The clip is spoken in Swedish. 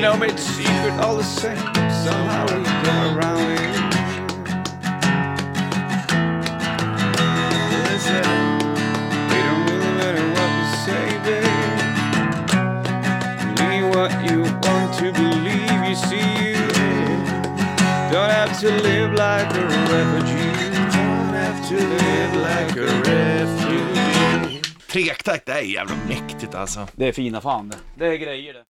home, it's secret all the same. Somehow we get around it. Listen, to believe, you see. You don't have to live like a refugee. Don't have to live like a refugee. Trektakt, det är jävla mäktigt alltså. Det är fina fan det. Det är grejer det.